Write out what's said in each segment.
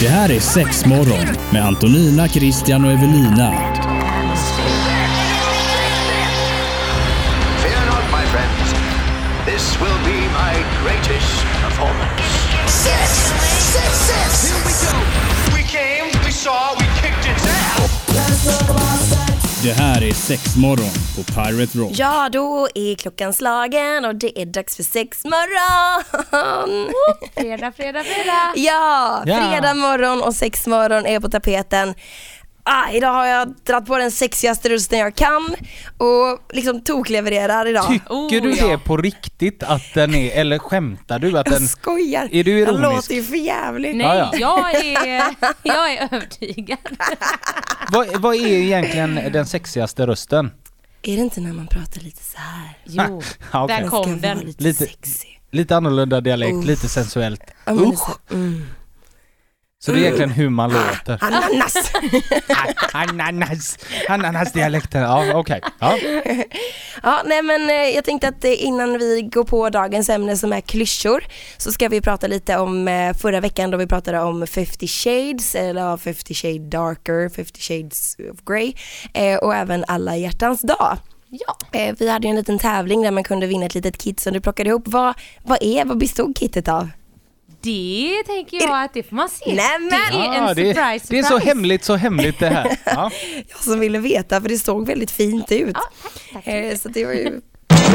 Det här är Sexmorgon med Antonina, Christian och Evelina. Fear not, my friends. This will be my greatest performance. Six! Six, six! Here we go! We came, we saw, we kicked its ass. Det här är Sexmorgon på Pirate Rock. Ja, då är klockan slagen och det är dags för sexmorgon. Fredag, fredag, fredag. Ja, fredag morgon och sexmorgon är på tapeten. Ah, idag har jag dragit på den sexigaste rösten jag kan och liksom toklevererar idag. Tycker Oh, du ja. det på riktigt att den är, eller skämtar du att den... Jag skojar. Är du Jag ironisk? låter ju för jävlig. Nej, Ja, Jag, är, jag är övertygad. Vad, vad är egentligen den sexigaste rösten? Är det inte när man pratar lite så här? Jo, Ja, okej. där kom den. lite, Lite- sexy. Lite annorlunda dialekt, Uff. lite sensuellt. Ja, Usch. mm. Så det är egentligen hur man låter. Ananas! Ananas, ananasdialekten, ja okej. Ja. Ja, nej men eh, jag tänkte att eh, innan vi går på dagens ämne som är klyschor så ska vi prata lite om eh, förra veckan då vi pratade om 50 shades eller ja, 50 shades darker, 50 shades of grey och även alla hjärtans dag. Ja. Vi hade ju en liten tävling där man kunde vinna ett litet kit som du plockade ihop. Vad, vad är, vad bestod kittet av? Det tänker jag att det får man se. Nämen! Det är en Ja, det, surprise, det är så surprise. hemligt, så hemligt det här. Ja. Jag som ville veta för det såg väldigt fint ut. Ja, tack, tack. Eh, så det var ju...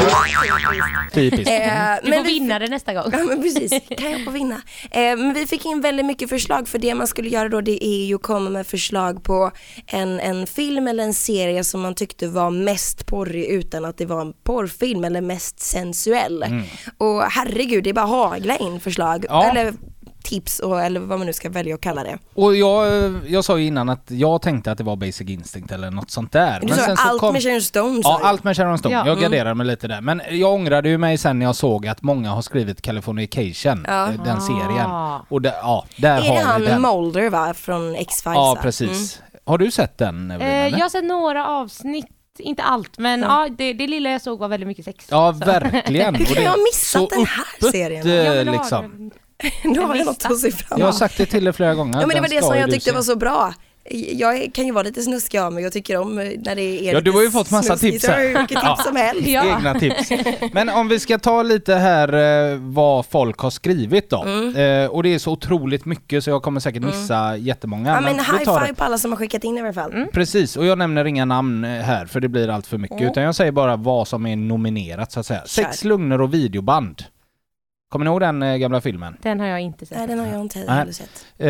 Typiskt. Eh, Du men får vi- vinna det nästa gång. Ja men precis, kan jag få vinna. Eh, men vi fick in väldigt mycket förslag för det man skulle göra då det är ju att komma med förslag på en, en film eller en serie som man tyckte var mest porrig utan att det var en porrfilm eller mest sensuell. Och herregud det är bara hagla in förslag Ja. eller tips och, eller vad man nu ska välja att kalla det. Och jag, jag sa ju innan att jag tänkte att det var Basic Instinct eller något sånt där. Du sa allt kom- med Sharon Stone Ja, allt med Sharon Stone. Ja. Jag garderade mig lite där. Men jag ångrade ju mig sen när jag såg att många har skrivit Californication, Ja. eh, den serien. Ah. Och där, ja, där Är det har vi han den. Mulder va, från X-Files? Ja, precis. Har du sett den? Evelina, Eh, jag har sett några avsnitt, inte allt, men ja, det, det lilla jag såg var väldigt mycket sex. Ja, Så- verkligen. Hur kan det jag ha missat den här serien? men har liksom. Då har jag något att se fram Jag har emot. sagt det till dig flera gånger. Ja men det var det som jag tyckte se. var så bra. Jag kan ju vara lite snuskig av mig, jag tycker om eh, när det är Ja, du har ju fått massa snuskigt. tips Jag har här. vilket tips som helst. Ja. Egna tips. Men om vi ska ta lite här eh, vad folk har skrivit då. Eh, och det är så otroligt mycket så jag kommer säkert missa jättemånga. Ja men high det. five på alla som har skickat in i alla fall. Precis, och jag nämner inga namn här för det blir allt för mycket. Utan jag säger bara vad som är nominerat så att säga. Sex lugner och videoband. Kommer ni ihåg den eh, gamla filmen? Den har jag inte sett. Nej den har jag inte heller sett. Eh,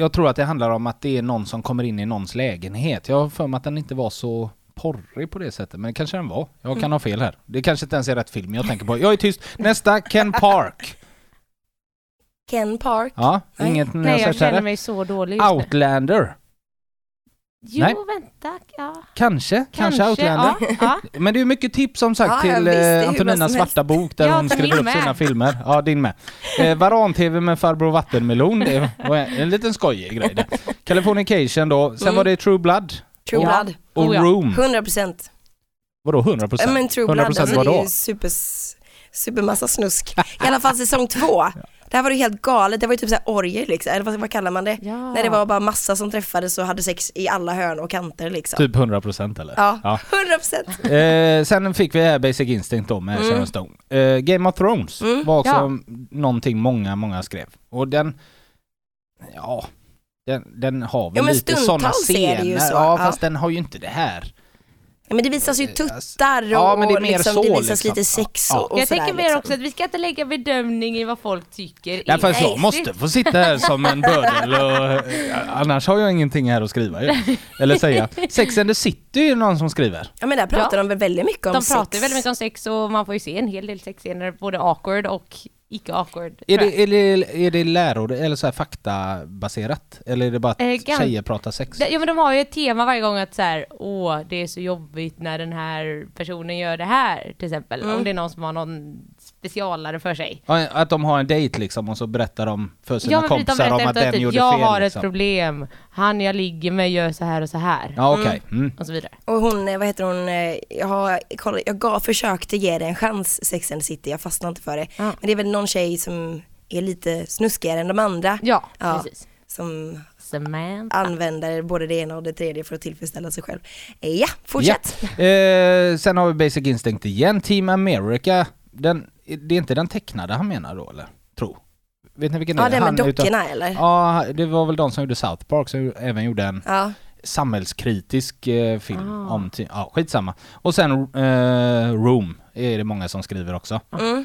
jag tror att det handlar om att det är någon som kommer in i någons lägenhet. Jag har för mig att den inte var så porrig på det sättet, men kanske den var. Jag kan ha fel här. Det kanske inte ens är rätt film jag tänker på. Jag är tyst. Nästa, Ken Park. Ken Park. Ja, Nej. inget Nej, jag känner mig så dålig. Outlander. Jo, Nej. vänta. Ja. Kanske, kanske, Outlander. Ja, ja. Men det är mycket tips som sagt till visst, eh, Antoninas svarta bok där Ja, hon skriver upp sina med. filmer. Ja, din med. Eh, Varan-TV med farbror Vattenmelon, det var en liten skojig grej det. Californication då, sen Mm. var det True Blood True Ja. Blood. och Oh ja. Room. 100 procent. Vadå 100 procent? Men True 100 Blood, alltså det är ju super, supermassa snusk. I alla fall säsong två. Det här var ju helt galet, det var ju typ såhär orger liksom, eller vad, vad kallar man det? Ja. När det var bara massa som träffades och hade sex i alla hörn och kanter liksom. Typ 100 procent eller? Ja, Ja. 100 procent. Eh, sen fick vi här Basic Instinct då med Mm. Sharon Stone. Eh, Game of Thrones Mm. var också Ja. någonting många, många skrev. Och den, ja, den, den har väl Ja, lite sådana scener. ju så, Ja, ja. fast den har ju inte det här. Ja, men det visas ju Eh, tuttar och, ja, men det är mer liksom, så, det visas liksom. lite sex Ja. och, och Jag tänker mer liksom. också att vi ska inte lägga bedömning i vad folk tycker. Ja, fast jag måste få sitta här som en bödel och eh, annars har jag ingenting här att skriva ju. Eller säga. Sex and the City är det någon som skriver. Ja men där pratar Ja. de väl väldigt mycket om De sex. pratar ju väldigt mycket om sex och man får ju se en hel del sexscener, både awkward och icke awkward. Är jag. det, är det, är det läror eller så här faktabaserat? Eller är det bara att Eh, gan- tjejer pratar sex? Ja men de har ju ett tema varje gång att så här, åh det är så jobbigt när den här personen gör det här till exempel. Mm. Om det är någon som har någon specialare för sig. Ja, Att de har en dejt liksom och så berättar de för sina Ja kompisar om att den typ, gjorde jag fel. har liksom. ett problem, han jag ligger med gör så här och så här. Ja okej. Mm. Och så vidare. Och hon, eh, vad heter hon, eh, jag har kollat, jag gav, försökte ge det en chans, Sex and the City, jag fastnade inte för det. Ja. Men det är väl någon tjej som är lite snuskigare än de andra. Ja, Ja. precis. som Samantha. använder både det ena och det tredje för att tillfredsställa sig själv. Eh, Ja, fortsätt. Ja. Eh, sen har vi Basic Instinct igen, Team America. Den, det är inte den tecknade han menar då eller? Vet ni vilken Ja, det är? det med Han utav- dockorna eller? Ja, det var väl de som gjorde South Park som även gjorde en Ja. samhällskritisk eh, film Ah. om, ja skitsamma. Och sen eh, Room är det många som skriver också. Mm.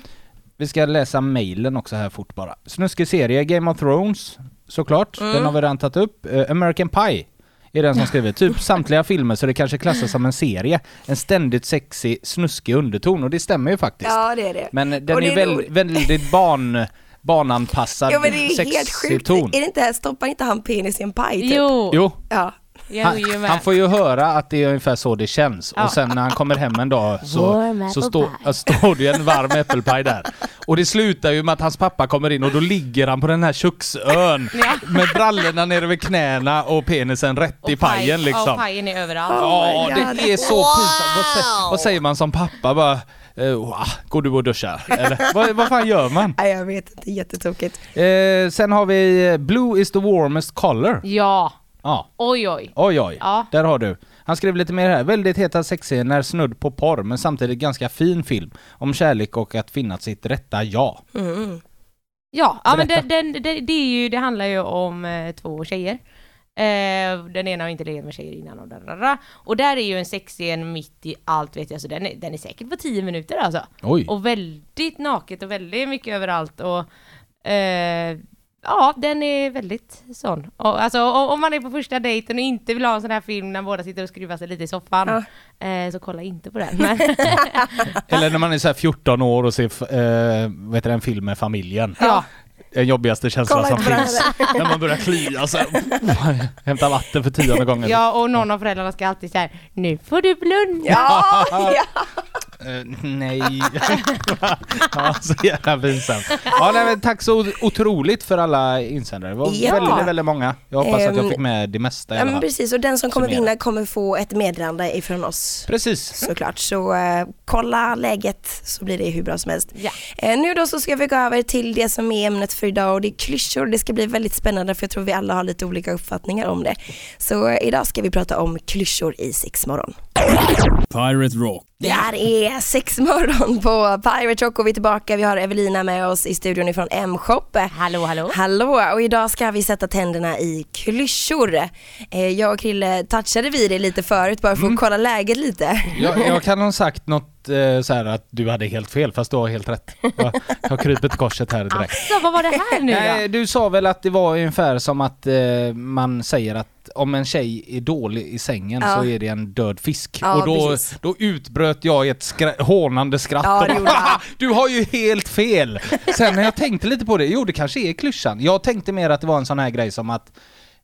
Vi ska läsa mailen också här fort bara. Snuskig serie, Game of Thrones såklart, Mm. den har vi redan tagit upp. Eh, American Pie är den som skriver. Typ samtliga filmer så det kanske klassas som en serie. En ständigt sexig, snuskig underton och det stämmer ju faktiskt. ja, det är det. Men den Och är, är väl, väldigt barn, barnanpassad, Ja men det är helt sjukt. ton. Är det inte, stoppar inte han penis i en paj typ? Jo, Jo, Ja. han, han får ju höra att det är ungefär så det känns Ja. och sen när han kommer hem en dag så, så apple stå, står det ju en varm äppelpaj där. Och det slutar ju med att hans pappa kommer in och då ligger han på den här köksön Ja. med brallorna nere vid knäna och penisen rätt i Och paj- pajen Och liksom. pajen är överallt. Ja, Oh det är så pinsamt. Vad säger man som pappa bara? "Wah, går du och duschar? Eller vad, vad fan gör man? Nej jag vet inte, jättetokigt. Eh, sen har vi eh, Blue is the warmest color. Ja, Ja, oj oj. oj oj. Ja. Där har du. Han skrev lite mer här. Väldigt heta sexscener, snudd på porr, men samtidigt ganska fin film. Om kärlek och att finna sitt rätta jag. Mm. Ja, ja men den, den, det, det, är ju, det handlar ju om eh, två tjejer. Eh, den ena har inte legat med tjejer innan och dadada. Och där är ju en sexscen mitt i allt vet jag, så den är, den är säkert på 10 minuter alltså. Oj. Och väldigt naket och väldigt mycket överallt och eh, ja, den är väldigt sån. Och, alltså om man är på första dejten och inte vill ha en sån här film när båda sitter och skruvar sig lite i soffan, eh, så kolla inte på den. Men, Eller när man är så här 14 år och ser eh, vad heter den film med familjen. ja, Den jobbigaste känslan som finns. när man börjar klia sig. Hämta vatten för tionde gången. ja, och någon av föräldrarna ska alltid säga nu får du blunda. Ja, ja. Eh, nej. ja, så jävla pinsamt. Ja, nej, men tack så otroligt för alla insändare. Det var Ja. väldigt, väldigt många. Jag hoppas att jag Ehm, fick med det mesta i ja alla men fall. precis och den som kommer vinna kommer få ett meddelande ifrån oss. Precis. Såklart, så eh, kolla läget så blir det hur bra som helst. Ja. Eh, nu då så ska vi gå över till det som är ämnet för idag och det är klyschor. Det ska bli väldigt spännande för jag tror vi alla har lite olika uppfattningar om det. Så idag ska vi prata om klyschor i sexmorgon. Pirate Rock. Det här är sexmorgon på Pirate Rock och vi är tillbaka. Vi har Evelina med oss i studion ifrån M-shop. Hallå hallå. Hallå, och idag ska vi sätta tänderna i klyschor. Eh, jag och Krille touchade vid det lite förut bara för att kolla läget lite. Jag, jag kan ha sagt något eh, så här att du hade helt fel fast du har helt rätt. Jag har krypit korset här direkt. Så vad var det här nu Nej, då? du sa väl att det var ungefär som att eh, man säger att om en tjej är dålig i sängen Ja. så är det en död fisk. Ja, och då, precis. då utbröt jag i ett skra- hånande skratt. Ja, det bara, gjorde jag. "Haha, du har ju helt fel! Sen när jag tänkte lite på det, jo det kanske är klyschan. Jag tänkte mer att det var en sån här grej som att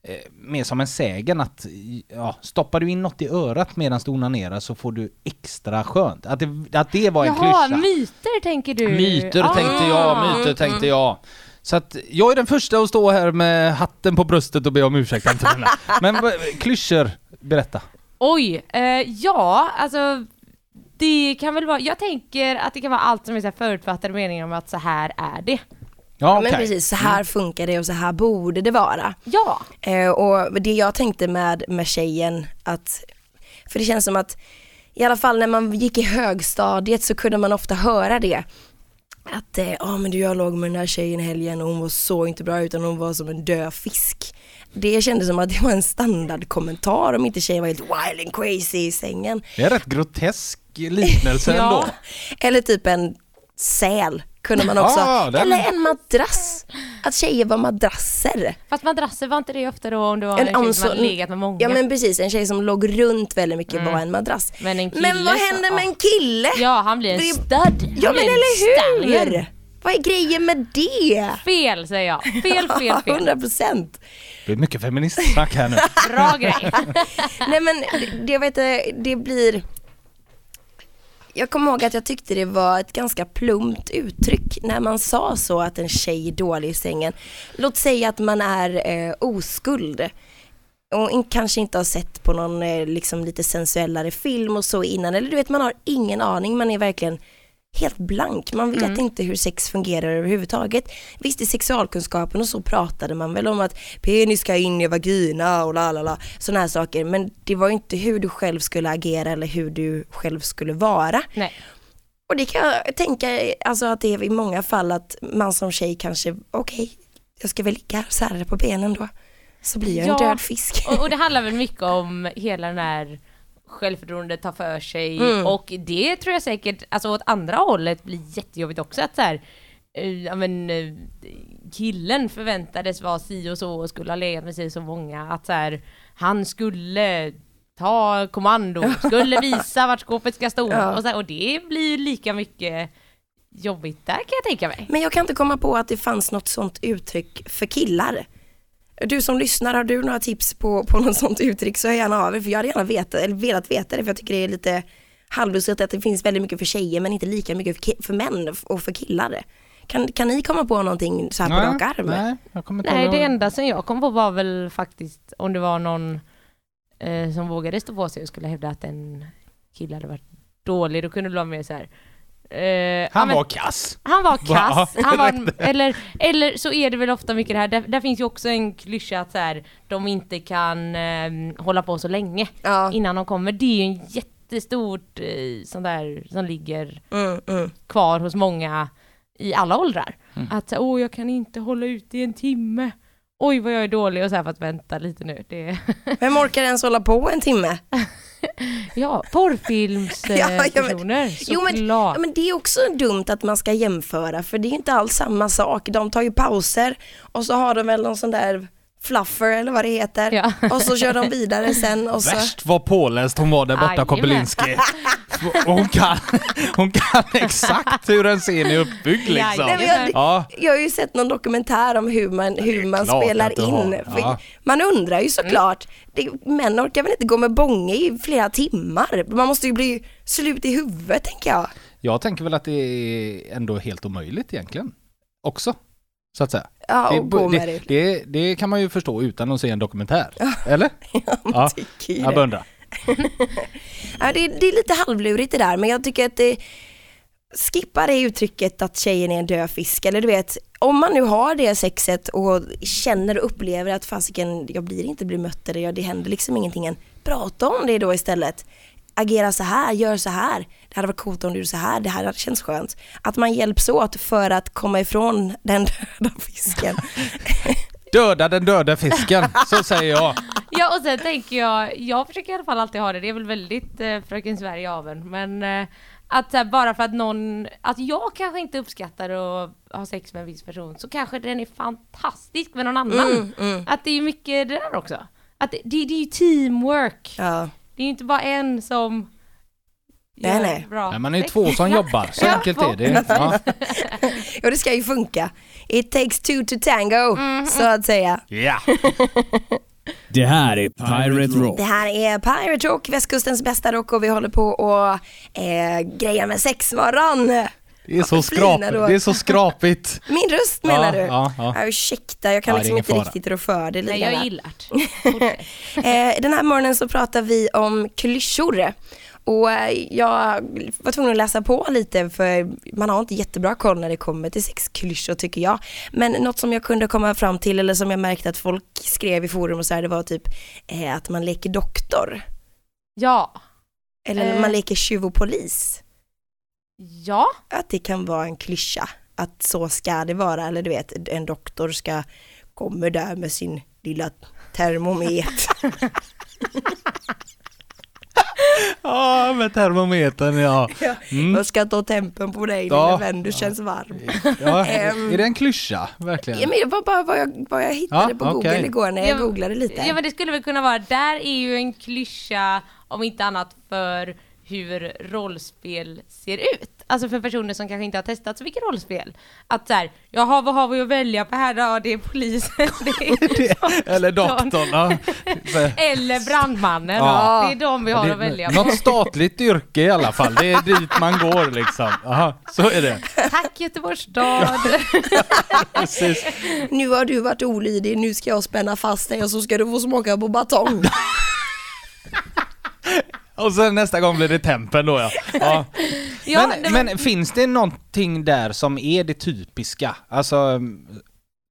eh, mer som en sägen att ja, stoppar du in något i örat medan du onanerar så får du extra skönt. Att det, att det var en Jaha, klyscha. myter tänker du? Myter Ah. tänkte jag, myter tänkte jag. Så att jag är den första att stå här med hatten på bröstet och be om ursäkt Antonina. Men vad- klyschor, berätta. Oj, eh, ja alltså det kan väl vara, jag tänker att det kan vara allt som är så förutfattade meningar om att så här är det. Ja, Men okej. precis, så här funkar det och så här borde det vara. Ja, Eh, och det jag tänkte med, med tjejen, att, för det känns som att i alla fall när man gick i högstadiet så kunde man ofta höra det. Att, ja ah, men du jag låg med den här tjejen i helgen och hon var så inte bra utan hon var som en död fisk. Det kändes som att det var en standardkommentar om inte tjejen var helt wild and crazy i sängen. Det är rätt grotesk liknelse Ja. ändå. Eller typ en säl kunde man också. Ja, den- Eller en madrass. Att tjejer var madrasser. fast madrasser var inte det ofta då om du var En en, tjej om som hade legat med många? Ja men precis, en tjej som låg runt väldigt mycket Mm. var en madrass. Men en kille Men vad så- händer med en kille? Ja, han blir en. Han Ja men eller hur? stallion. Vad är grejen med det? Fel säger jag. Fel, fel, fel. 100 procent. Det är mycket feministsnack här nu. Bra grej. Nej men det, jag vet det blir jag kommer ihåg att jag tyckte det var ett ganska plumpt uttryck när man sa så att en tjej är dålig i sängen. Låt säga att man är eh, oskuld och in, kanske inte har sett på någon eh, liksom lite sensuellare film och så innan eller du vet man har ingen aning, man är verkligen helt blank. Man vet inte hur sex fungerar överhuvudtaget. Visst i sexualkunskapen och så pratade man väl om att penis ska in i vagina och la la la, sådana här saker. Men det var ju inte hur du själv skulle agera eller hur du själv skulle vara. Nej. Och det kan jag tänka, alltså att det är i många fall att man som tjej kanske, okej, jag ska väl ligga och sära på benen då. Så blir jag en Ja, död fisk. Och, och det handlar väl mycket om hela den här självförtroendet ta för sig Mm. och det tror jag säkert, alltså åt andra hållet blir jättejobbigt också att så här, eh, ja men eh, killen förväntades vara si och så och skulle ha legat med sig så många att så här, han skulle ta kommando, skulle visa vart skåpet ska stå Ja. och, så här, och det blir ju lika mycket jobbigt där kan jag tänka mig. Men jag kan inte komma på att det fanns något sånt uttryck för killar. Du som lyssnar, har du några tips på, på något sånt uttryck så hör gärna av er för jag hade gärna veta, eller velat veta det för jag tycker det är lite halvlustigt att det finns väldigt mycket för tjejer men inte lika mycket för, för män och för killar. Kan, kan ni komma på någonting så här på rak arm? nej, jag kommer inte Nej, det enda som jag kom på var väl faktiskt om det var någon eh, som vågade stå på sig och skulle hävda att en kille hade varit dålig, då kunde det vara mer så här. Ja, Han var kass. han var kass, han var, eller, eller så är det väl ofta mycket det här, där, där finns ju också en klyscha att så här, de inte kan eh, hålla på så länge Ja. innan de kommer. Det är ju en jättestort eh, sån där som ligger Mm, mm. kvar hos många i alla åldrar. Mm. Att åh jag kan inte hålla ut i en timme. Oj vad jag är dålig och så här för att vänta lite nu. Det, Vem orkar ens hålla på en timme? ja, porrfilmspersoner Ja, men- Jo men, ja, men det är också dumt att man ska jämföra för det är inte alls samma sak. De tar ju pauser och så har de väl någon sån där fluffer eller vad det heter Ja. och så kör de vidare sen och så Värst vad påläst hon var där borta. Och hon kan, hon kan exakt hur en scen är uppbyggd liksom. Nej, jag, Ja, jag har ju sett någon dokumentär om hur man, hur man spelar in. Ja. Man undrar ju såklart, det, män orkar väl inte gå med bånge i flera timmar? Man måste ju bli slut i huvudet tänker jag. jag tänker väl att det är ändå helt omöjligt egentligen. Också. Så att säga. Ja, Det, och gå med det. det, det, kan man ju förstå utan att se en dokumentär. Eller? Ja, tycker ju jag det. Ja, det, det är lite halvlurigt det där men jag tycker att det skippa det uttrycket att tjejen är en död fisk eller du vet om man nu har det sexet och känner och upplever att fasiken jag blir inte bemött eller det händer liksom ingenting än prata om det då istället agera så här, gör så här det hade varit coolt om du gjorde så här, det här hade känts skönt att man hjälps åt för att komma ifrån den döda fisken Döda den döda fisken, så säger jag. Ja och sen tänker jag, jag försöker i alla fall alltid ha det, det är väl väldigt eh, Fröken Sverige aven men eh, att här, bara för att någon, att jag kanske inte uppskattar att ha sex med en viss person så kanske den är fantastisk med någon annan. Mm, Att det är mycket det där också. Att det, det, det är ju teamwork. ja. Det är ju inte bara en som Nej, gör nej. bra Nej, man är ju två som jobbar, så enkelt är det. Ja. och det ska ju funka it takes two to tango så att säga Ja. Det här är Pirate Rock. Det här är Pirate Rock, västkustens bästa rock och vi håller på och eh, grejer med sexmorgon. Det är så, skrap, du? det är så skrapigt. Min röst menar Ja, du? ja, ja. Ja, ursäkta, jag kan Ja, liksom inte fara. riktigt rå för det Nej jag gillar det. Eh, den här morgonen så pratar vi om klyschor. Och eh, jag var tvungen att läsa på lite för man har inte jättebra koll när det kommer till sexklyschor tycker jag. Men något som jag kunde komma fram till eller som jag märkte att folk skrev i forum och så här, det var typ eh, att man leker doktor. Ja. Eller Eh. man leker tjuv och polis. Ja. Att det kan vara en klyscha. Att så ska det vara. Eller du vet, en doktor ska kommer där med sin lilla termomet. Ja, med termometern ja. Mm. Jag ska ta tempen på dig Ja. lilla vän, du känns varm. ja. Är det en klyscha, verkligen? Ja, men det var bara vad jag, vad jag hittade Ja, på Google igår när jag Ja, googlade lite. Ja men det skulle väl kunna vara, där är ju en klyscha om inte annat för hur rollspel ser ut. Alltså för personer som kanske inte har testat så mycket rollspel. Att såhär, jaha vad har vi att välja på här då? Det är polisen, det är Eller doktorn. Ja. Eller brandmannen. Ja. Det är de vi har Det- att välja på. Något statligt yrke i alla fall, det är dit man går liksom. Aha, så är det. Tack Göteborgs stad! Precis. Nu har du varit olydig, nu ska jag spänna fast dig och så ska du få smaka på batong. Och sen nästa gång blir det tempen då ja. ja. Ja, men, var- men finns det någonting där som är det typiska? Alltså,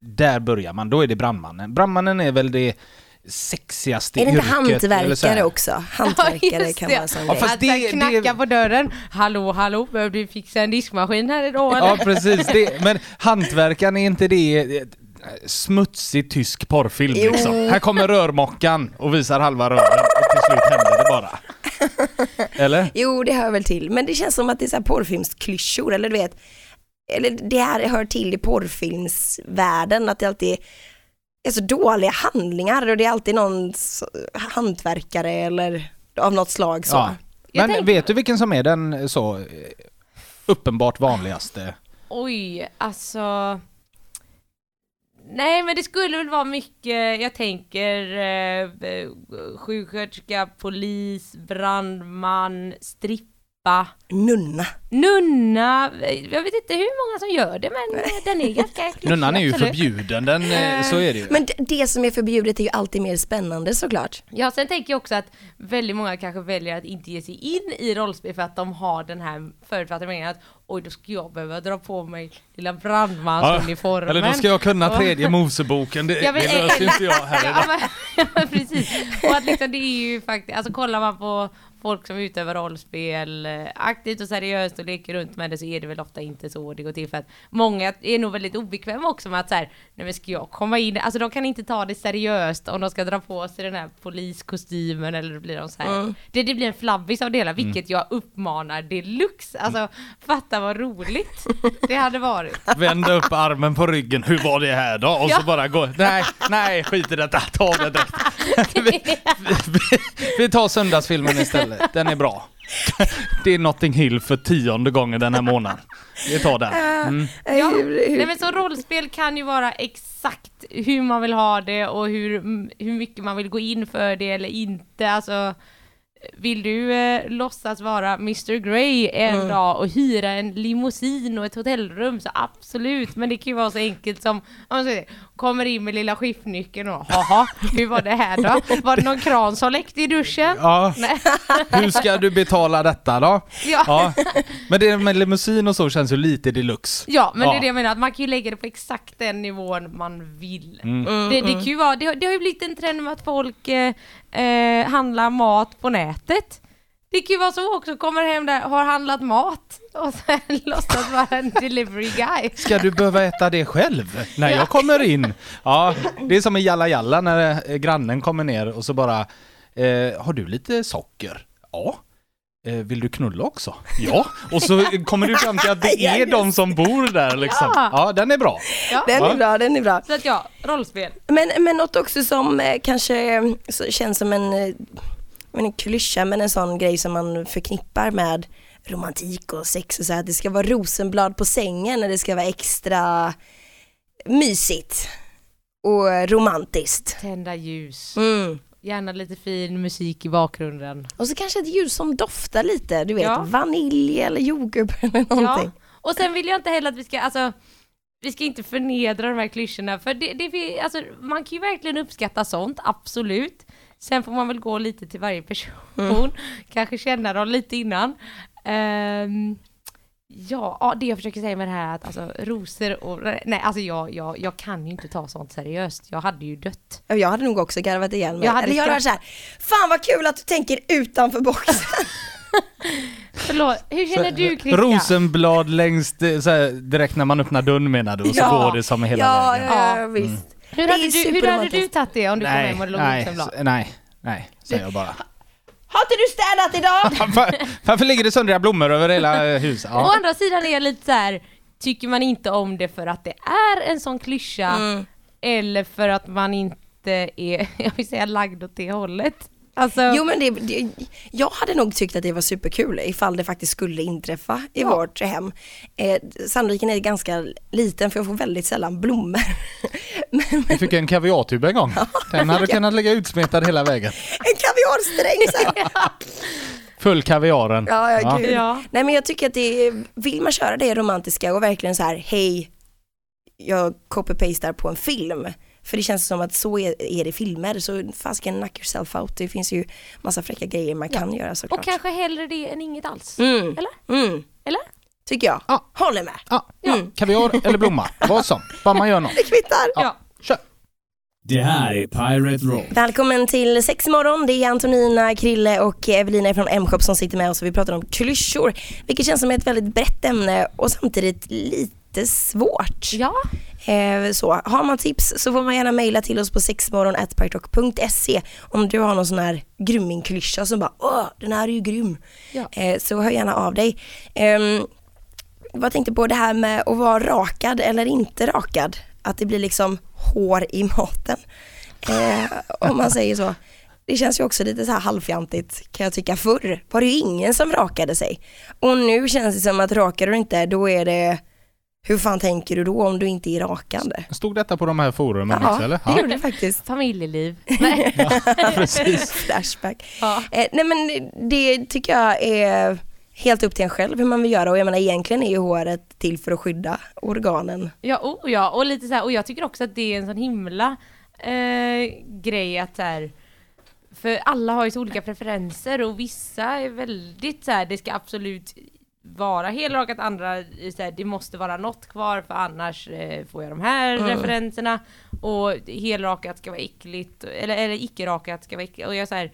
där börjar man. Då är det brandmannen. Brandmannen är väl det sexigaste Är det inte yrket, hantverkare också? Hantverkare just kan vara en sån Ja, grej. fast att det- det, knacka det- på dörren. Hallå, hallå, behöver du fixa en diskmaskin här idag eller? Ja, precis. Det, men hantverkaren, är inte det smutsig tysk porrfilm Jo. liksom? Här kommer rörmockan och visar halva rören och till slut händer det bara. Eller? Jo, det hör väl till. Men det känns som att det är så här porrfilmsklyschor, eller du vet, eller det här hör till i porrfilmsvärlden, att det alltid är så dåliga handlingar och det är alltid någon hantverkare eller av något slag så. Ja. Men tänker- vet du vilken som är den så eh, uppenbart vanligaste? Oj, alltså... Nej men det skulle väl vara mycket, jag tänker eh, sjuksköterska, polis, brandman, strippa, Nunna. nunna. Jag vet inte hur många som gör det men eh, den är ganska klyschig, Nunnan är ju absolut. förbjuden, den, eh, så är det ju. Men det, det som är förbjudet är ju alltid mer spännande såklart. Ja, sen tänker jag också att väldigt många kanske väljer att inte ge sig in i rollspel för att de har den här förutfattade meningen att oj, då ska jag behöva dra på mig lilla brandmansuniformen. eller då ska jag kunna tredje Moseboken, det, Ja, men- det löser inte jag här Ja idag. men, ja, men precis. Och att liksom det är ju faktiskt, alltså kollar man på folk som utövar rollspel eh, aktivt och seriöst och leker runt med det så är det väl ofta inte så det går till för att många är nog väldigt obekväma också med att så här, nej men ska jag komma in, alltså de kan inte ta det seriöst om de ska dra på sig den här poliskostymen eller blir de så här. Det, det blir en flabbis av det hela, vilket jag uppmanar deluxe, alltså fatta vad roligt det hade varit. Vända upp armen på ryggen, hur var det här då? Och Ja. så bara gå, nej, nej skit i detta, ta det direkt. vi, vi, vi tar söndagsfilmen istället, den är bra. Det är Notting Hill för tionde gången den här månaden. Vi tar den. Mm. Ja, Hur- hur- nej men så rollspel kan ju vara exakt hur man vill ha det och hur, mm, hur mycket man vill gå in för det eller inte. Alltså, vill du eh, låtsas vara Mr Grey en Mm. dag och hyra en limousin och ett hotellrum så absolut, men det kan ju vara så enkelt som, om man säger, kommer in med lilla skiftnyckeln och haha, hur var det här då? Var det någon kran som läckte i duschen? Ja, Nej. hur ska du betala detta då? Ja. Ja, men det med limousin och så känns ju lite deluxe. Ja, men det Ja. är det jag menar, att man kan ju lägga det på exakt den nivån man vill. Mm. Det, det, kan ju vara, det, det har ju blivit en trend med att folk eh, eh, handlar mat på nätet. Det kan ju vara så också, kommer hem där, har handlat mat och sen låtsas vara en delivery guy. Ska du behöva äta det själv när jag kommer in? Ja, det är som i Jalla Jalla när eh, grannen kommer ner och så bara eh, Har du lite socker? Ja. Eh, vill du knulla också? Ja. Och så kommer du fram till att det är de som bor där liksom. Ja. Ja, den är bra. Ja. Den är bra, den är bra. Så att ja, rollspel. Men, men något också som eh, kanske så känns som en, eh, en klyscha, men en sån grej som man förknippar med romantik och sex och så här, att det ska vara rosenblad på sängen när det ska vara extra mysigt och romantiskt. Tända ljus. Mm. Gärna lite fin musik i bakgrunden. Och så kanske ett ljus som doftar lite, du vet Ja. vanilj eller jordgubb eller någonting. Ja, och sen vill jag inte heller att vi ska, alltså vi ska inte förnedra de här klyschorna för det, det, alltså, man kan ju verkligen uppskatta sånt, absolut. Sen får man väl gå lite till varje person, kanske känna dem lite innan. Ehm, ja, ja, det jag försöker säga med det här att alltså rosor och, nej alltså jag, jag, jag kan ju inte ta sånt seriöst, jag hade ju dött. Ja, Jag hade nog också garvat ihjäl mig. Jag hade Eller jag hade varit såhär, fan vad kul att du tänker utanför boxen. Förlåt, hur känner du Christian? Rosenblad längst, eh, så här, direkt när man öppnar dörren menar du och så Ja. går det som hela ja, vägen. ja, Ja. ja, visst. Hur Det hade, du, hur hade du tagit det om du kom Nej, hem och det låg nej, rosenblad? s- nej, nej, säger jag bara. Har inte du städat idag? Varför, varför ligger det söndriga blommor över hela eh, huset? Å Ja. andra sidan är jag lite så här, tycker man inte om det för att det är en sån klyscha Mm. eller för att man inte är, jag vill säga lagd åt det hållet. Alltså, Jo men det, det, jag hade nog tyckt att det var superkul ifall det faktiskt skulle inträffa i Ja. vårt hem. Eh, sannolikheten är ganska liten för jag får väldigt sällan blommor. men, men Vi fick en kaviartub en gång. Den hade kunnat ligga utsmetad hela vägen. en kaviarsträng så här. Full kaviaren. Ja, ja, gud. Ja. Nej men jag tycker att det är, vill man köra det romantiska och verkligen så här, hej, jag copy-pastar på en film. För det känns som att så är, är det i filmer, så fasiken knock yourself out. Det finns ju massa fräcka grejer man kan göra såklart. och kanske hellre det än inget alls. Mm. Eller? Mm. Eller? Tycker jag. Ja. Håller med. Ja. Mm. Kaviar eller blomma, vad som. Bara man gör något. Det kvittar. Ja. Kör! Det här är Pirate Rock. Välkommen till Sexmorgon. Det är Antonina, Krille och Evelina från M-shop som sitter med oss och vi pratar om klyschor. Vilket känns som ett väldigt brett ämne och samtidigt lite svårt. Ja. Eh, så, har man tips så får man gärna mejla till oss på sexmorgon.pirate.se om du har någon sån här groomingklyscha som bara åh den här är ju grym. Ja. Eh, så hör gärna av dig. Ehm, vad tänkte på det här med att vara rakad eller inte rakad. Att det blir liksom hår i maten. Eh, om man säger så. Det känns ju också lite så här halvfjantigt kan jag tycka. Förr var det ju ingen som rakade sig. Och nu känns det som att rakar du inte då är det hur fan tänker du då om du inte är rakad? Stod detta på de här forumen Ja, också eller? det gjorde det faktiskt. Familjeliv. Nej. precis. Flashback. Ja. Eh, nej men det tycker jag är helt upp till en själv hur man vill göra och jag menar egentligen är ju håret till för att skydda organen. Ja, oh ja, och lite så här, och jag tycker också att det är en sån himla eh, grej att så här, för alla har ju så olika preferenser och vissa är väldigt så här, det ska absolut vara helrakat, andra så här, det måste vara något kvar för annars eh, får jag de här Mm. referenserna och helrakat ska vara äckligt eller, eller icke-rakat ska vara äckligt och jag så här,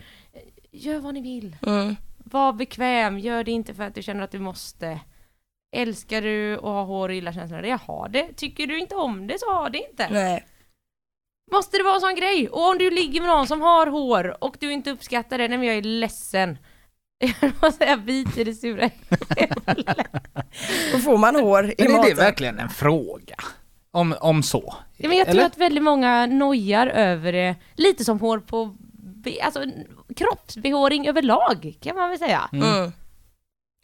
gör vad ni vill. Mm. Var bekväm, gör det inte för att du känner att du måste. Älskar du att ha hår och gillar känslan av det, ha det. Tycker du inte om det så ha det inte. Nej. Måste det vara en sån grej? Och om du ligger med någon som har hår och du inte uppskattar det, nej men jag är ledsen. Jag måste säga bit i det sura Då får man hår i Men är det maten. verkligen en fråga? Om, om så? ja, men Jag tror Eller? att väldigt många nojar över det, lite som hår på, be- alltså kroppsbehåring överlag kan man väl säga. Mm.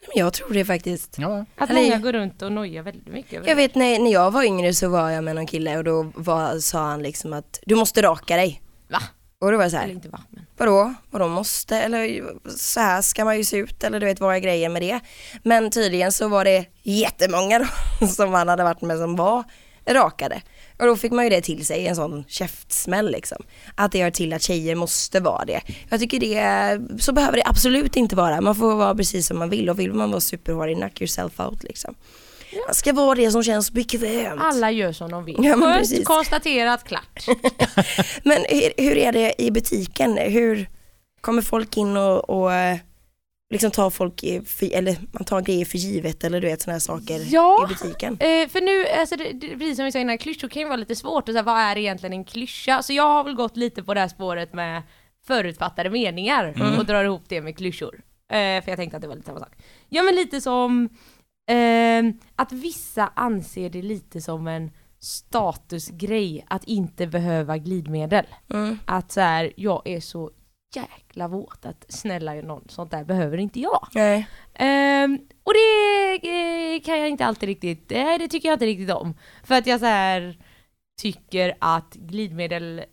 Men jag tror det faktiskt. Ja, Att Eller- många går runt och nojar väldigt mycket över Jag det. vet när, när jag var yngre så var jag med någon kille och då var, sa han liksom att du måste raka dig. Va? Och då var jag så Eller här, inte va, men. vadå? Vadå måste? Eller så här ska man ju se ut eller du vet vad är grejen med det? Men tydligen så var det jättemånga då, som han hade varit med som var rakade. Och då fick man ju det till sig, en sån käftsmäll liksom. Att det gör till att tjejer måste vara det. Jag tycker det, så behöver det absolut inte vara. Man får vara precis som man vill och vill man vara superhårig, knock yourself out liksom. Man ska vara det som känns bekvämt. Alla gör som de vill. Ja, Skönt, konstaterat, klart. Men hur, hur är det i butiken? Hur kommer folk in och, och eh, liksom tar folk, för, eller man tar grejer för givet eller du vet sådana här saker Ja. i butiken? Eh, för nu, alltså det, det, precis som vi sa innan, klyschor kan ju vara lite svårt och så här, vad är egentligen en klyscha? Så jag har väl gått lite på det här spåret med förutfattade meningar och drar ihop det med klyschor. Eh, för jag tänkte att det var lite samma sak. Ja men lite som eh, att vissa anser det lite som en statusgrej att inte behöva glidmedel. Mm. Att så här, jag är så jäkla våt att snälla någon, sånt där behöver inte jag. Nej. Ehm, och det eh, kan jag inte alltid riktigt, nej det tycker jag inte riktigt om. För att jag så här tycker att glidmedel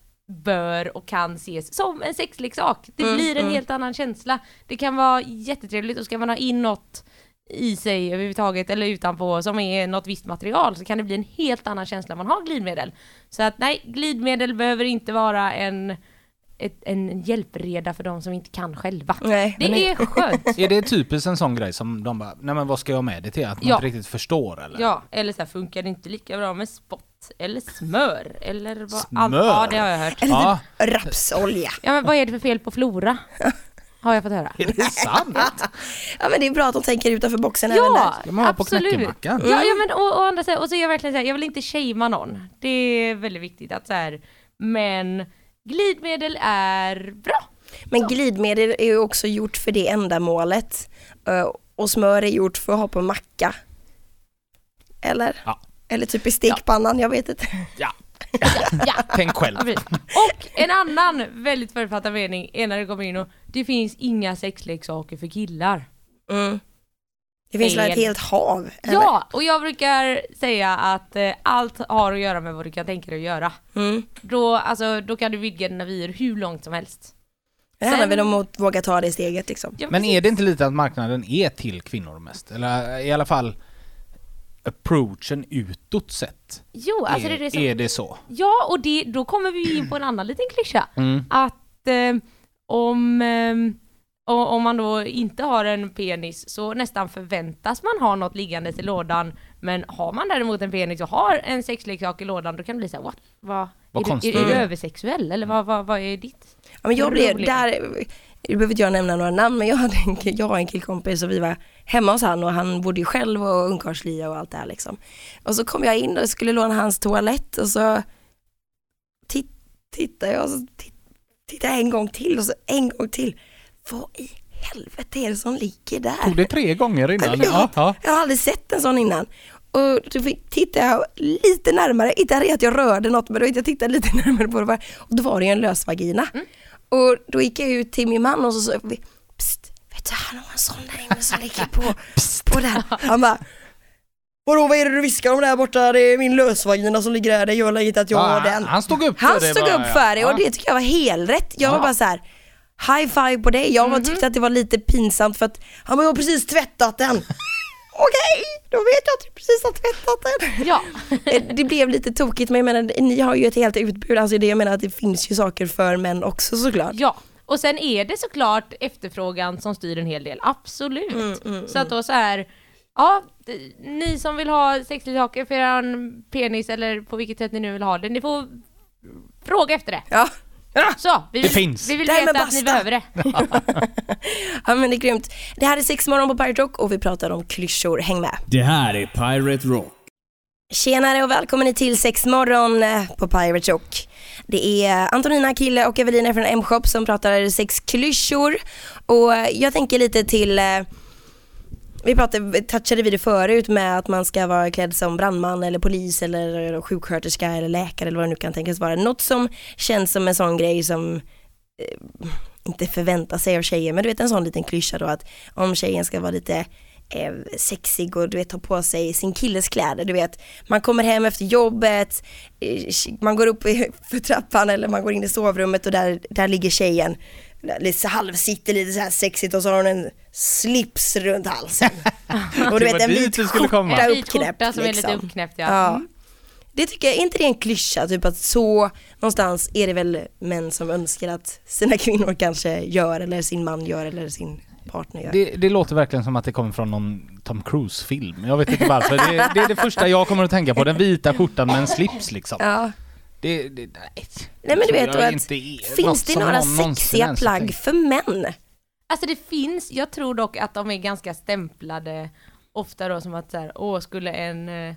bör och kan ses som en sexleksak. Det Mm, blir en mm. helt annan känsla. Det kan vara jättetrevligt och ska man ha in något i sig överhuvudtaget eller utanpå som är något visst material så kan det bli en helt annan känsla om man har glidmedel. Så att nej, glidmedel behöver inte vara en, ett, en hjälpreda för de som inte kan själva. Nej. Det är skönt. Är det typiskt en sån grej som de bara, nej men vad ska jag med det till? Att man Ja. inte riktigt förstår eller? Ja, eller så här, funkar det inte lika bra med spott eller smör eller vad? Smör? ja, det har jag hört. Eller Ja. typ rapsolja. Ja, men vad är det för fel på Flora? Har jag fått höra. Är det sant? Ja men det är bra att de tänker utanför boxen även Ja, där. Ska man ha på absolut. knäckemackan? Ja, ja men och, och andra sidan, och så är jag verkligen så här, jag vill inte shamea någon. Det är väldigt viktigt att så här, men glidmedel är bra. Men glidmedel är ju också gjort för det ändamålet. Eh, Och smör är gjort för att ha på macka. Eller? Ja. Eller typ i stekpannan, jag vet inte. Ja. Ja. Tänk själv. Och en annan väldigt förutfattad mening är när det kommer in och det finns inga sexleksaker för killar. Mm. Det finns väl ett helt hav? eller? Ja, och jag brukar säga att eh, allt har att göra med vad du kan tänka dig att göra. Mm. Då, alltså, då kan du vidga dina vyer hur långt som helst. Det handlar väl om att våga ta det steget liksom. Ja, Men är det inte lite att marknaden är till kvinnor mest? Eller i alla fall approachen utåt sett? Jo, alltså det är det som... är det så? Ja, och det, då kommer vi in på en annan liten klyscha. Mm. Att eh, om... Eh, om man då inte har en penis så nästan förväntas man ha något liggandes i lådan. Men har man däremot en penis och har en sexleksak i lådan då kan det bli såhär, what? Vad, Vad är, du, är, är du översexuell eller vad, vad, vad är ditt? Ja, men jag Roligt. där, nu behöver inte jag nämna några namn, men jag hade en, jag och en killkompis och vi var hemma hos han och han bodde ju själv och ungkarlslya och allt det här liksom. Och så kom jag in och skulle låna hans toalett och så tit, tittade jag och så tit, tittade jag en gång till och så en gång till. Vad i helvete är det som ligger där? Tog det tre gånger innan? Ja, Ja, ja. Jag har aldrig sett en sån innan. Och då tittade jag lite närmare, inte att jag rörde något men då jag tittade lite närmare på det och då var det ju en lös vagina. Och då gick jag ut till min man och så sa vi, Psst, vet du han har en sån där inne som ligger på, på där. Han bara, Vadå vad är det du viskar om där borta? Det är min lösvagina som ligger där, det gör inget att jag har Ja, den. Han stod upp Han för det. stod bara, upp för det och Ja. det tycker jag var helt rätt. Jag var Ja. bara så här. High five på dig. Jag Mhm. tyckte att det var lite pinsamt för att han bara, jag har precis tvättat den. Okej, då vet jag att du precis har tvättat den. Ja. Eh, Det blev lite tokigt men jag menar ni har ju ett helt utbud. Alltså det jag menar att det finns ju saker för män också såklart. Ja, och sen är det såklart efterfrågan som styr en hel del, absolut. Mm, så att då så här, ja, ni som vill ha sexleksaker för er penis eller på vilket sätt ni nu vill ha det, ni får fråga efter det. Ja. Så, vi Det vill, finns. vi vill Nej, veta att ni behöver det. ja men det är grymt. Det här är sex morgon på Pirate Rock och vi pratar om klyschor. Häng med. Det här är Pirate Rock. Tjenare och välkommen till sex morgon eh, på Pirate Rock. Det är Antonina, Kille och Evelina från M-shop som pratar sex klyschor. Och eh, jag tänker lite till eh, vi pratade, touchade vid det förut med att man ska vara klädd som brandman eller polis eller sjuksköterska eller läkare eller vad det nu kan tänkas vara. Något som känns som en sån grej som eh, inte förväntar sig av tjejer, men du vet en sån liten klyscha då att om tjejen ska vara lite eh, sexig och du vet ta på sig sin killes kläder, du vet man kommer hem efter jobbet, eh, man går upp för trappan eller man går in i sovrummet och där, där ligger tjejen lite halvsitter lite så här sexigt och så har hon en slips runt halsen. och du Det vet en vit skjorta En vit uppknäppt som är lite liksom. uppknäppt ja. Ja. Mm. Det tycker jag, är inte det en klyscha? Typ att så någonstans är det väl män som önskar att sina kvinnor kanske gör eller sin man gör eller sin partner gör. Det, det låter verkligen som att det kommer från någon Tom Cruise-film. Jag vet inte varför. Det, det är det första jag kommer att tänka på. Den vita skjortan med en slips liksom. Ja. Det, det, nej. Nej men du vet att inte är finns det några sexiga plagg för män? Alltså det finns, jag tror dock att de är ganska stämplade ofta då som att så här, åh skulle en eh,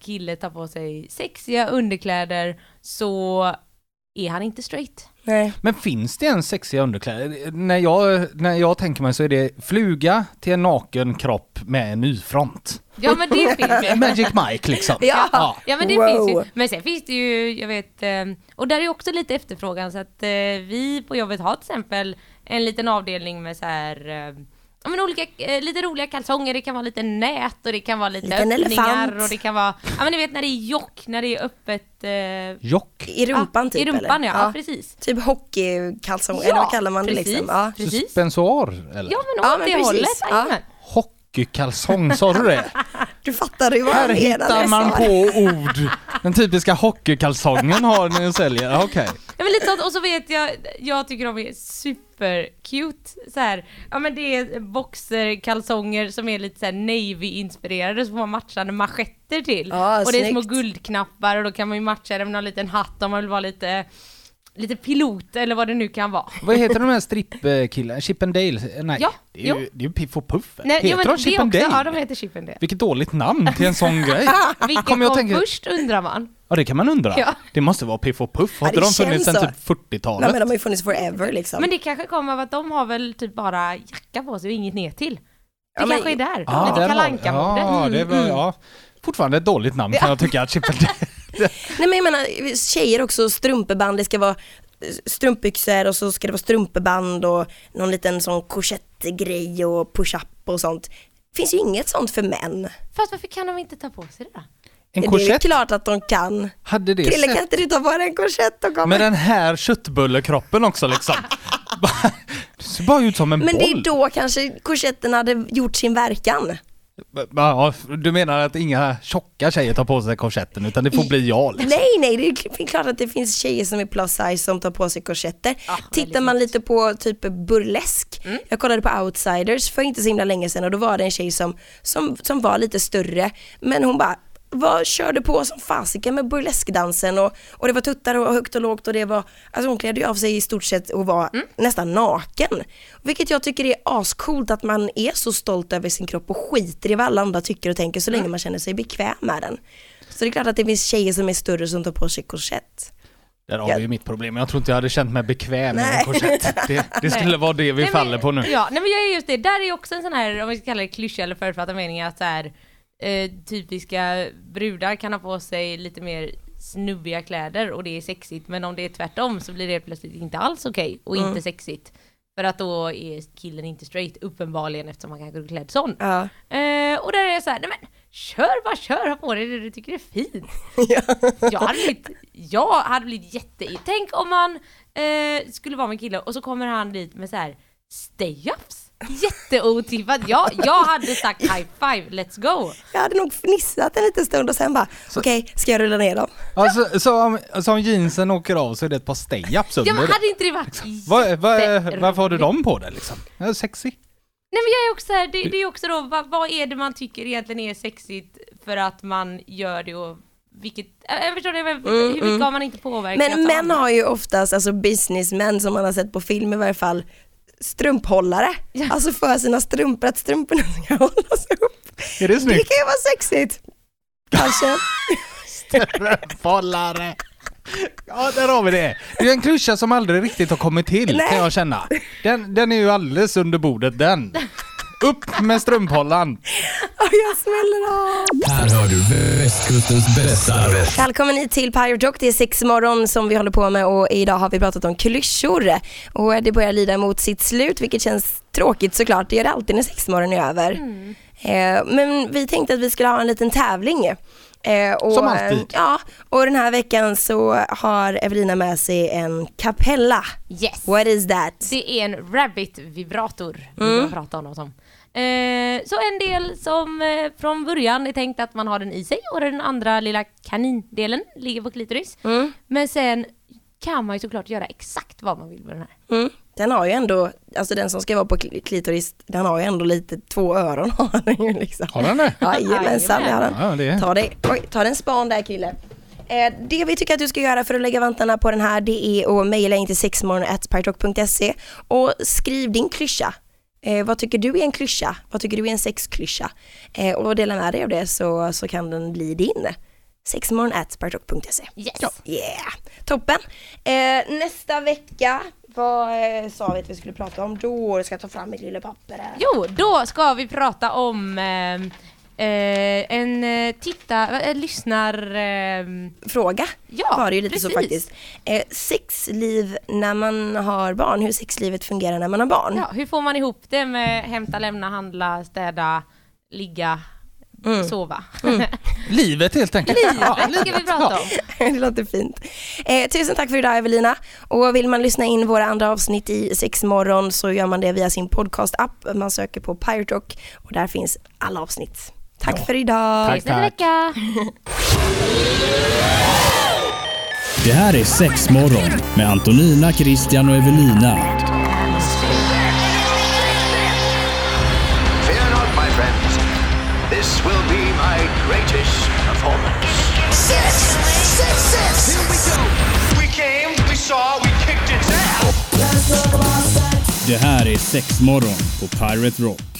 kille ta på sig sexiga underkläder så är han inte straight. Nej. Men finns det ens sexiga underkläder? När jag, när jag tänker mig så är det fluga till en naken kropp med en nyfront. Ja men det finns ju. Magic Mike liksom. Ja. Ja. Ja men det Wow. finns ju. Men sen finns det ju, jag vet, eh, och där är också lite efterfrågan så att eh, vi på jobbet har till exempel en liten avdelning med så här eh, Ja men olika, eh, lite roliga kalsonger, det kan vara lite nät och det kan vara lite Liten öppningar elefant. och det kan vara, ja men ni vet när det är jock, när det är öppet eh, Jock. I rumpan ja, typ I rumpan eller? ja, ja. precis. Typ hockeykalsong eller vad kallar man det precis, liksom? Ja. Precis. Suspensoar eller? Ja men Ja, åt men det precis. hållet, Ja. jajamän. Hockeykalsong, sa du det? Du fattar ju vad Här jag menar hittar man på ord. Den typiska hockeykalsongen har ni säljer. Ja, Okej. Ja men lite sånt, och så vet jag, jag tycker de är super cute så här. Ja men det är boxerkalsonger som är lite så här navy-inspirerade så får man matchande manschetter till. Ja, och det är små snyggt. guldknappar och då kan man ju matcha det med någon liten hatt om man vill vara lite Lite pilot eller vad det nu kan vara. Vad heter de här strippkillarna? Chip and Dale? Nej, Ja, det är ju, jo. det är ju Piff och Puff. Nej, heter jo, de det Chip and också, Dale? Ja de heter Chip and Dale. Vilket dåligt namn till en sån grej. Vilken Kommer jag kom tänka- först undrar man. Ja det kan man undra. Ja. Det måste vara Piff och Puff. Har Ja, de funnits sedan typ Nej 40-talet? men de har ju funnits forever liksom. Men det kanske kommer av att de har väl typ bara jacka på sig och inget ner till. Det Ja, men- kanske är där. Ja, Lite Anka-modet. Ja, det var, Mm, ja. Fortfarande ett dåligt namn kan jag tycka. Chip and Dale. Nej men jag menar tjejer också, strumpeband, det ska vara eh, strumpbyxor och så ska det vara strumpeband och någon liten sån korsettgrej och push-up och sånt. Finns ju inget sånt för män. Fast varför kan de inte ta på sig det då? En det är korsett? klart att de kan. Hade det Krille kan inte du ta på dig en korsett och komma? med den här köttbullekroppen också liksom? det ser bara ut som en Men boll. det är då kanske korsetten hade gjort sin verkan. Ja, du menar att inga tjocka tjejer tar på sig korsetten utan det får bli jag liksom? Nej, nej, det är klart att det finns tjejer som är plus size som tar på sig korsetter. Tittar väldigt man lite på typ burlesk, jag kollade på outsiders för inte så himla länge sedan och då var det en tjej som, som, som var lite större, men hon bara var, körde på som fasiken med burleskdansen och, och det var tuttar och högt och lågt och det var, alltså hon klädde ju av sig i stort sett och var nästan naken. Vilket jag tycker är ascoolt att man är så stolt över sin kropp och skiter i vad alla andra tycker och tänker så länge man känner sig bekväm med den. Så det är klart att det finns tjejer som är större som tar på sig korsett. Där har Ja. vi ju mitt problem. Jag tror inte jag hade känt mig bekväm i Nej. en korsett. Det, det skulle vara det vi Nej, faller men, på nu. Ja, nej men jag är just det, där är ju också en sån här, om vi ska kalla det klyscha eller förutfattad mening, att så här, eh, typiska brudar kan ha på sig lite mer snubbiga kläder och det är sexigt, men om det är tvärtom så blir det plötsligt inte alls okej och inte sexigt. För att då är killen inte straight, uppenbarligen eftersom han kanske är klädd sån. Ja. Eh, och där är jag så här, nej men kör bara kör, ha på dig det du tycker är fint. jag hade blivit, jag hade blivit jätte... Tänk om man eh, skulle vara med en kille och så kommer han dit med så här stay-ups. Jätteotippat. Jag, jag hade sagt high five, let's go. Jag hade nog fnissat en liten stund och sen bara, okej, ska jag rulla ner dem? Alltså, så, om, så om jeansen åker av så är det ett par stay-ups Ja under men det. hade inte det varit Vad- vad- jätteroligt? varför har du dem på dig liksom? Ja, sexy. Nej men jag är också så här, det, det är också då, vad, vad är det man tycker egentligen är sexigt för att man gör det och vilket, jag jag förstår det, men hur mycket har man inte påverkat Men män har ju oftast, alltså businessmän som man har sett på film i varje fall, strumphållare. Alltså för sina strumpor, att strumporna ska hållas upp. Är det Det snyggt? kan ju vara sexigt. Kanske. Bollare. Ja, där har vi det. Det är en klyscha som aldrig riktigt har kommit till, Nej. kan jag känna. Den, den är ju alldeles under bordet, den. Upp med strumphållaren. Och jag smäller av. Här hör du västkustens bästa. Välkommen hit till Pirate Rock. Det är sex morgon som vi håller på med och idag har vi pratat om klyschor. Och det börjar lida mot sitt slut vilket känns tråkigt såklart. Det gör det alltid när sexmorgon är över. Eh, men vi tänkte att vi skulle ha en liten tävling. Eh, och, Som alltid. eh, Ja, och den här veckan så har Evelina med sig en kapella. Yes! What is that? Det är en rabbit vibrator, mm. jag prata om dem som. Eh, så en del som eh, från början är tänkt att man har den i sig och den andra lilla kanindelen ligger på klitoris. Men sen kan man ju såklart göra exakt vad man vill med den här. Mm. Den har ju ändå, alltså den som ska vara på kli- klitoris, den har ju ändå lite, två öron har den ju liksom. Har den det? Jajamensan, det har den. Ja, det är- Ta, det, oj, ta den span där kille. Eh, det vi tycker att du ska göra för att lägga vantarna på den här det är att mejla in till sexmorgon.partrock.se och skriv din klyscha. Eh, vad tycker du är en klyscha? Vad tycker du är en sexklyscha? Eh, och dela med dig av det så, så kan den bli din. sexmorgon.partrock.se Yes! Yeah, toppen. Eh, nästa vecka, vad eh, sa vi att vi skulle prata om då? Ska jag ta fram mitt lilla papper här? Jo, då ska vi prata om eh, en eh, titta, eh, lyssnar... Eh, Fråga Ja, var det ju lite så precis. faktiskt. Eh, sexliv när man har barn, hur sexlivet fungerar när man har barn. ja, hur får man ihop det med hämta, lämna, handla, städa, ligga, sova? Livet helt enkelt. Livet ska vi prata om. det låter fint. Eh, tusen tack för idag Evelina. Och vill man lyssna in våra andra avsnitt i sexmorgon så gör man det via sin podcast-app. Man söker på Pirate Rock och där finns alla avsnitt. Tack för idag. Tack, tack. vecka! Det här är Sexmorgon med Antonina, Christian och Evelina. Fear not, my friends. This will be my greatest performance. Six, six, six. Here we go. We came, we saw, we kicked its ass. Det här är Sexmorgon på Pirate Rock.